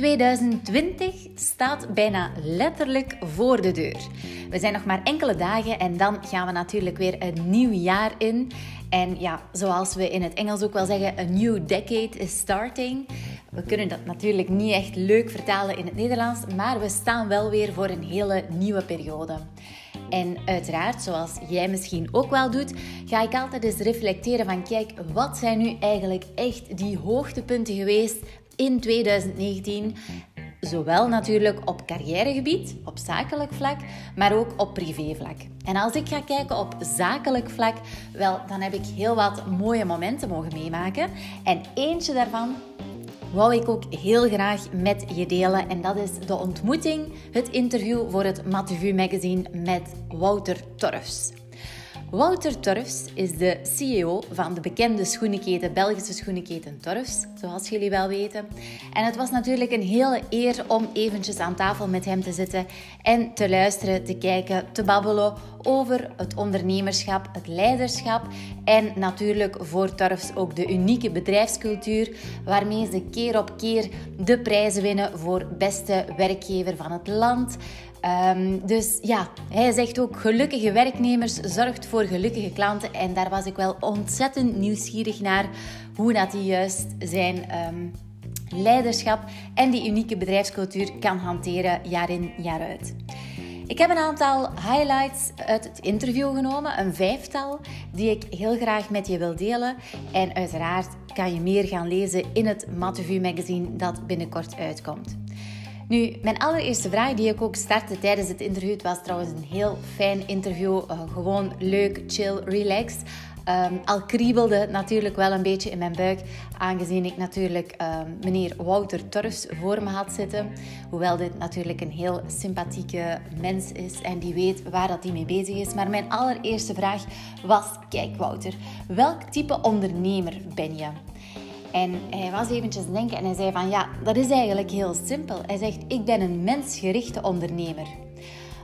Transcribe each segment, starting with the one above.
2020 staat bijna letterlijk voor de deur. We zijn nog maar enkele dagen en dan gaan we natuurlijk weer een nieuw jaar in. En ja, zoals we in het Engels ook wel zeggen, a new decade is starting. We kunnen dat natuurlijk niet echt leuk vertalen in het Nederlands, maar we staan wel weer voor een hele nieuwe periode. En uiteraard, zoals jij misschien ook wel doet, ga ik altijd eens reflecteren van kijk, wat zijn nu eigenlijk echt die hoogtepunten geweest in 2019? Zowel natuurlijk op carrièregebied, op zakelijk vlak, maar ook op privévlak. En als ik ga kijken op zakelijk vlak, wel, dan heb ik heel wat mooie momenten mogen meemaken. En eentje daarvan wou ik ook heel graag met je delen. En dat is de ontmoeting, het interview voor het Mathieu magazine met Wouter Torfs. Wouter Torfs is de CEO van de bekende schoenenketen, Belgische schoenenketen Torfs, zoals jullie wel weten. En het was natuurlijk een hele eer om eventjes aan tafel met hem te zitten en te luisteren, te kijken, te babbelen over het ondernemerschap, het leiderschap en natuurlijk voor Torfs ook de unieke bedrijfscultuur waarmee ze keer op keer de prijzen winnen voor beste werkgever van het land. Ehm, dus ja, hij zegt ook gelukkige werknemers zorgt voor gelukkige klanten. En daar was ik wel ontzettend nieuwsgierig naar hoe dat hij juist zijn ehm, leiderschap en die unieke bedrijfscultuur kan hanteren jaar in jaar uit. Ik heb een aantal highlights uit het interview genomen, een vijftal, die ik heel graag met je wil delen. En uiteraard kan je meer gaan lezen in het Matthew magazine dat binnenkort uitkomt. Nu, mijn allereerste vraag die ik ook startte tijdens het interview, het was trouwens een heel fijn interview, uh, gewoon leuk, chill, relaxed. Um, al kriebelde natuurlijk wel een beetje in mijn buik, aangezien ik natuurlijk um, meneer Wouter Torfs voor me had zitten. Hoewel dit natuurlijk een heel sympathieke mens is en die weet waar dat hij mee bezig is. Maar mijn allereerste vraag was, kijk Wouter, welk type ondernemer ben je? En hij was eventjes denken en hij zei van ja, dat is eigenlijk heel simpel. Hij zegt, ik ben een mensgerichte ondernemer.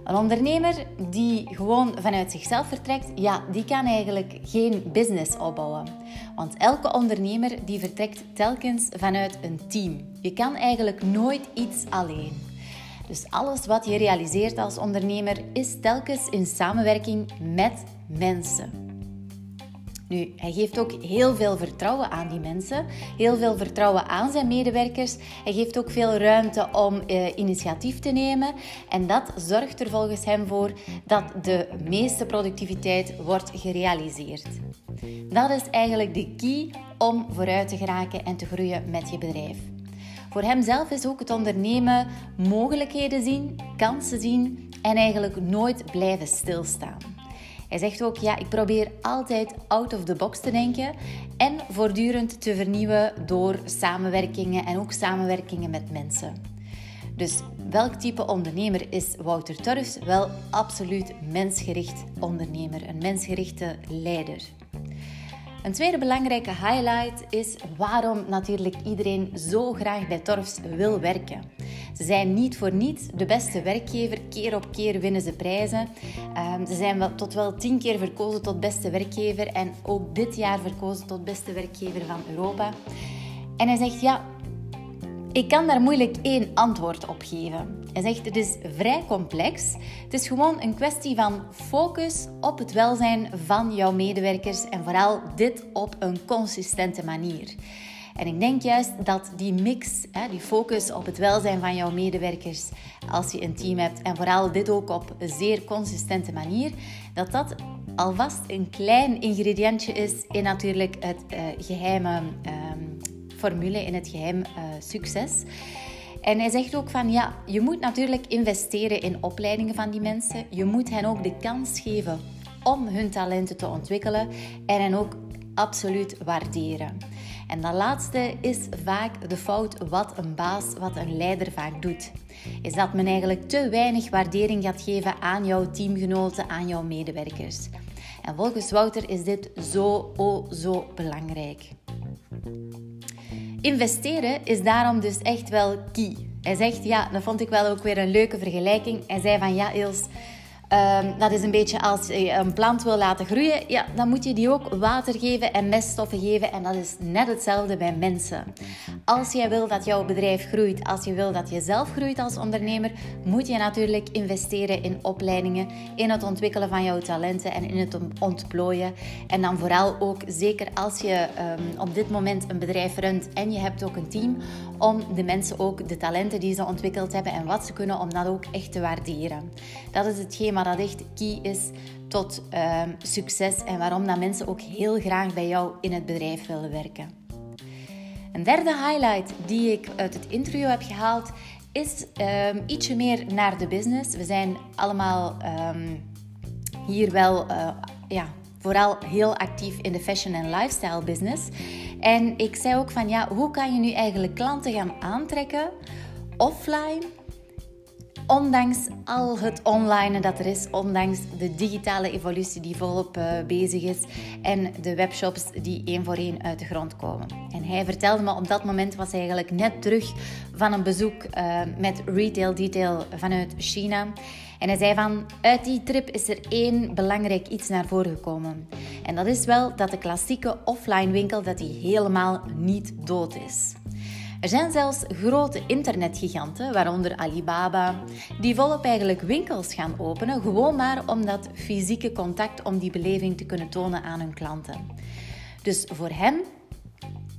Een ondernemer die gewoon vanuit zichzelf vertrekt, ja, die kan eigenlijk geen business opbouwen. Want elke ondernemer die vertrekt telkens vanuit een team. Je kan eigenlijk nooit iets alleen. Dus alles wat je realiseert als ondernemer is telkens in samenwerking met mensen. Nu, hij geeft ook heel veel vertrouwen aan die mensen, heel veel vertrouwen aan zijn medewerkers. Hij geeft ook veel ruimte om eh, initiatief te nemen en dat zorgt er volgens hem voor dat de meeste productiviteit wordt gerealiseerd. Dat is eigenlijk de key om vooruit te geraken en te groeien met je bedrijf. Voor hemzelf is ook het ondernemen mogelijkheden zien, kansen zien en eigenlijk nooit blijven stilstaan. Hij zegt ook, ja, ik probeer altijd out of the box te denken en voortdurend te vernieuwen door samenwerkingen en ook samenwerkingen met mensen. Dus welk type ondernemer is Wouter Torfs? Wel, absoluut mensgericht ondernemer, een mensgerichte leider. Een tweede belangrijke highlight is waarom natuurlijk iedereen zo graag bij Torfs wil werken. Ze zijn niet voor niets de beste werkgever. Keer op keer winnen ze prijzen. Ehm, ze zijn wel, tot wel tien keer verkozen tot beste werkgever en ook dit jaar verkozen tot beste werkgever van Europa. En hij zegt ja, ik kan daar moeilijk één antwoord op geven. Hij zegt het is vrij complex. Het is gewoon een kwestie van focus op het welzijn van jouw medewerkers en vooral dit op een consistente manier. En ik denk juist dat die mix, die focus op het welzijn van jouw medewerkers als je een team hebt en vooral dit ook op een zeer consistente manier, dat dat alvast een klein ingrediëntje is in natuurlijk het uh, geheime ehm, formule, in het geheim uh, succes. En hij zegt ook van ja, je moet natuurlijk investeren in opleidingen van die mensen. Je moet hen ook de kans geven om hun talenten te ontwikkelen en hen ook absoluut waarderen. En dat laatste is vaak de fout wat een baas, wat een leider vaak doet. Is dat men eigenlijk te weinig waardering gaat geven aan jouw teamgenoten, aan jouw medewerkers. En volgens Wouter is dit zo, oh, zo belangrijk. Investeren is daarom dus echt wel key. Hij zegt, ja, dat vond ik wel ook weer een leuke vergelijking. Hij zei van, ja Ils, Ehm, dat is een beetje als je een plant wil laten groeien, ja, dan moet je die ook water geven en meststoffen geven. En dat is net hetzelfde bij mensen. Als jij wil dat jouw bedrijf groeit, als je wil dat je zelf groeit als ondernemer, moet je natuurlijk investeren in opleidingen, in het ontwikkelen van jouw talenten en in het ontplooien. En dan vooral ook, zeker als je um, op dit moment een bedrijf runt en je hebt ook een team, om de mensen ook de talenten die ze ontwikkeld hebben en wat ze kunnen, om dat ook echt te waarderen. Dat is hetgeen maar dat echt key is tot ehm, succes en waarom dat mensen ook heel graag bij jou in het bedrijf willen werken. Een derde highlight die ik uit het interview heb gehaald is um, ietsje meer naar de business. We zijn allemaal ehm, hier wel uh, ja, vooral heel actief in de fashion en lifestyle business. En ik zei ook van ja, hoe kan je nu eigenlijk klanten gaan aantrekken offline Ondanks al het online dat er is, ondanks de digitale evolutie die volop uh, bezig is en de webshops die één voor één uit de grond komen. En hij vertelde me op dat moment was hij eigenlijk net terug van een bezoek uh, met Retail Detail vanuit China. En hij zei van, uit die trip is er één belangrijk iets naar voren gekomen. En dat is wel dat de klassieke offline winkel dat die helemaal niet dood is. Er zijn zelfs grote internetgiganten, waaronder Alibaba, die volop eigenlijk winkels gaan openen, gewoon maar om dat fysieke contact, om die beleving te kunnen tonen aan hun klanten. Dus voor hem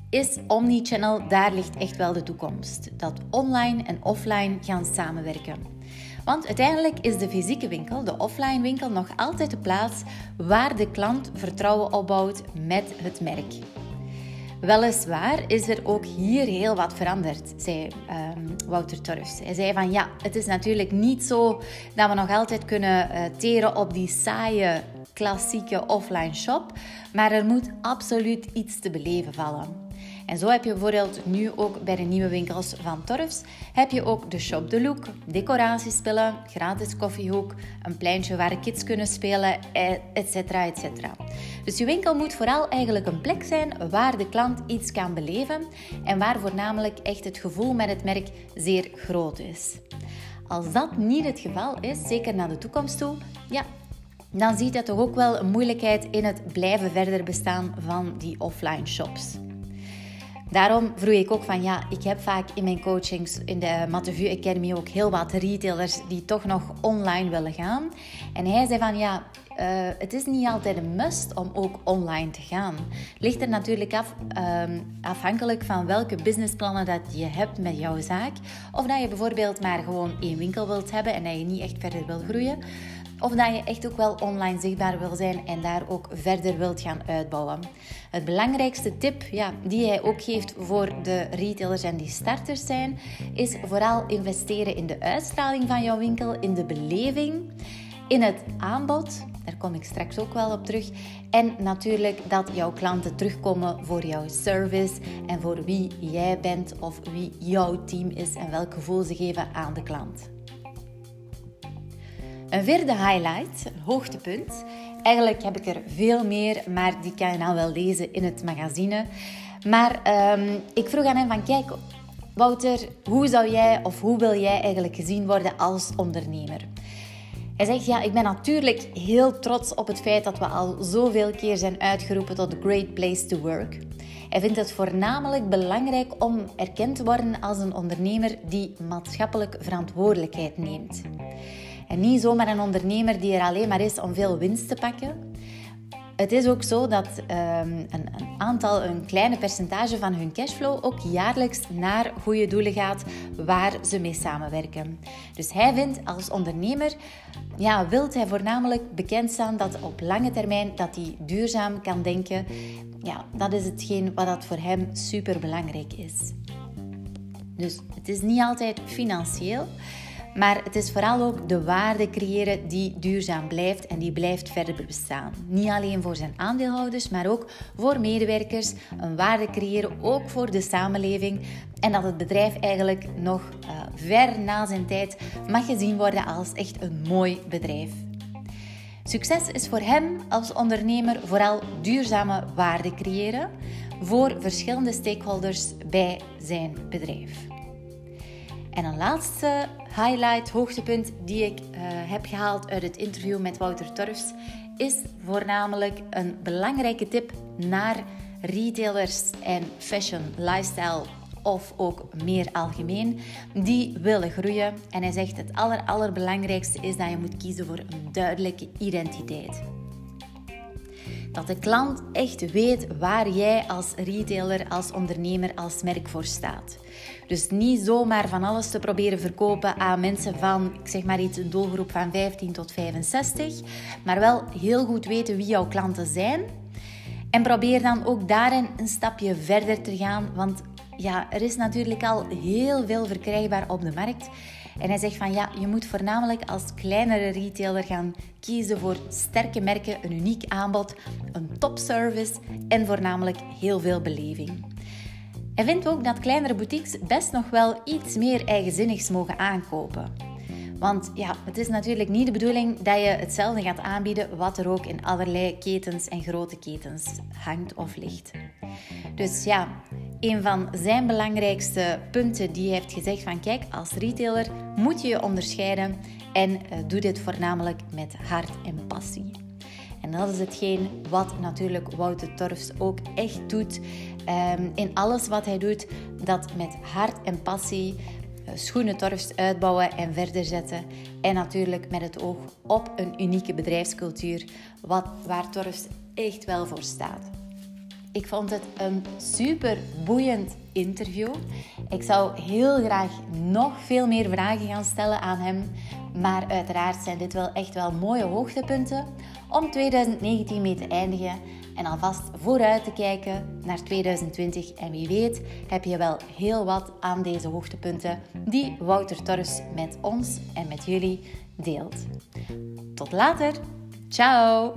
is Omnichannel, daar ligt echt wel de toekomst. Dat online en offline gaan samenwerken. Want uiteindelijk is de fysieke winkel, de offline winkel, nog altijd de plaats waar de klant vertrouwen opbouwt met het merk. Weliswaar is er ook hier heel wat veranderd, zei um, Wouter Torfs. Hij zei van ja, het is natuurlijk niet zo dat we nog altijd kunnen uh, teren op die saaie klassieke offline shop, maar er moet absoluut iets te beleven vallen. En zo heb je bijvoorbeeld nu ook bij de nieuwe winkels van Torfs, heb je ook de Shop de Look, decoratiespullen, gratis koffiehoek, een pleintje waar kids kunnen spelen, etc. etc. Dus je winkel moet vooral eigenlijk een plek zijn waar de klant iets kan beleven en waar voornamelijk echt het gevoel met het merk zeer groot is. Als dat niet het geval is, zeker naar de toekomst toe, ja, dan ziet dat toch ook wel een moeilijkheid in het blijven verder bestaan van die offline shops. Daarom vroeg ik ook van ja, ik heb vaak in mijn coachings in de Mattevu Academy ook heel wat retailers die toch nog online willen gaan. En hij zei van ja, uh, het is niet altijd een must om ook online te gaan. Ligt er natuurlijk af, um, afhankelijk van welke businessplannen dat je hebt met jouw zaak. Of dat je bijvoorbeeld maar gewoon één winkel wilt hebben en dat je niet echt verder wil groeien. Of dat je echt ook wel online zichtbaar wil zijn en daar ook verder wilt gaan uitbouwen. Het belangrijkste tip ja, die hij ook geeft voor de retailers en die starters zijn, is vooral investeren in de uitstraling van jouw winkel, in de beleving, in het aanbod. Daar kom ik straks ook wel op terug. En natuurlijk dat jouw klanten terugkomen voor jouw service en voor wie jij bent of wie jouw team is en welk gevoel ze geven aan de klant. Een vierde highlight, een hoogtepunt. Eigenlijk heb ik er veel meer, maar die kan je nou wel lezen in het magazine. Maar um, ik vroeg aan hem van, kijk, Wouter, hoe zou jij of hoe wil jij eigenlijk gezien worden als ondernemer? Hij zegt, ja, ik ben natuurlijk heel trots op het feit dat we al zoveel keer zijn uitgeroepen tot great place to work. Hij vindt het voornamelijk belangrijk om erkend te worden als een ondernemer die maatschappelijk verantwoordelijkheid neemt. En niet zomaar een ondernemer die er alleen maar is om veel winst te pakken. Het is ook zo dat um, een, een, aantal, een kleine percentage van hun cashflow ook jaarlijks naar goede doelen gaat waar ze mee samenwerken. Dus hij vindt als ondernemer, ja, wilt hij voornamelijk bekend staan dat op lange termijn dat hij duurzaam kan denken. Ja, dat is hetgeen wat dat voor hem super belangrijk is. Dus het is niet altijd financieel. Maar het is vooral ook de waarde creëren die duurzaam blijft en die blijft verder bestaan. Niet alleen voor zijn aandeelhouders, maar ook voor medewerkers. Een waarde creëren ook voor de samenleving. En dat het bedrijf eigenlijk nog uh, ver na zijn tijd mag gezien worden als echt een mooi bedrijf. Succes is voor hem als ondernemer vooral duurzame waarde creëren voor verschillende stakeholders bij zijn bedrijf. En een laatste highlight, hoogtepunt die ik uh, heb gehaald uit het interview met Wouter Turfs, is voornamelijk een belangrijke tip naar retailers en fashion, lifestyle of ook meer algemeen, die willen groeien. En hij zegt het aller, allerbelangrijkste is dat je moet kiezen voor een duidelijke identiteit. Dat de klant echt weet waar jij als retailer, als ondernemer, als merk voor staat. Dus niet zomaar van alles te proberen verkopen aan mensen van, ik zeg maar iets, een doelgroep van 15 tot 65, maar wel heel goed weten wie jouw klanten zijn. En probeer dan ook daarin een stapje verder te gaan, want ja, er is natuurlijk al heel veel verkrijgbaar op de markt. En hij zegt van ja, je moet voornamelijk als kleinere retailer gaan kiezen voor sterke merken, een uniek aanbod, een topservice en voornamelijk heel veel beleving. Hij vindt ook dat kleinere boutiques best nog wel iets meer eigenzinnigs mogen aankopen. Want ja, het is natuurlijk niet de bedoeling dat je hetzelfde gaat aanbieden wat er ook in allerlei ketens en grote ketens hangt of ligt. Dus ja, een van zijn belangrijkste punten die hij heeft gezegd van kijk, als retailer moet je je onderscheiden en uh, doe dit voornamelijk met hart en passie. En dat is hetgeen wat natuurlijk Wouter Torfs ook echt doet. Um, in alles wat hij doet, dat met hart en passie uh, schoenen Torfs uitbouwen en verder zetten. En natuurlijk met het oog op een unieke bedrijfscultuur, wat, waar Torfs echt wel voor staat. Ik vond het een super boeiend interview. Ik zou heel graag nog veel meer vragen gaan stellen aan hem. Maar uiteraard zijn dit wel echt wel mooie hoogtepunten om 2019 mee te eindigen. En alvast vooruit te kijken naar 2020. En wie weet heb je wel heel wat aan deze hoogtepunten die Wouter Torres met ons en met jullie deelt. Tot later. Ciao!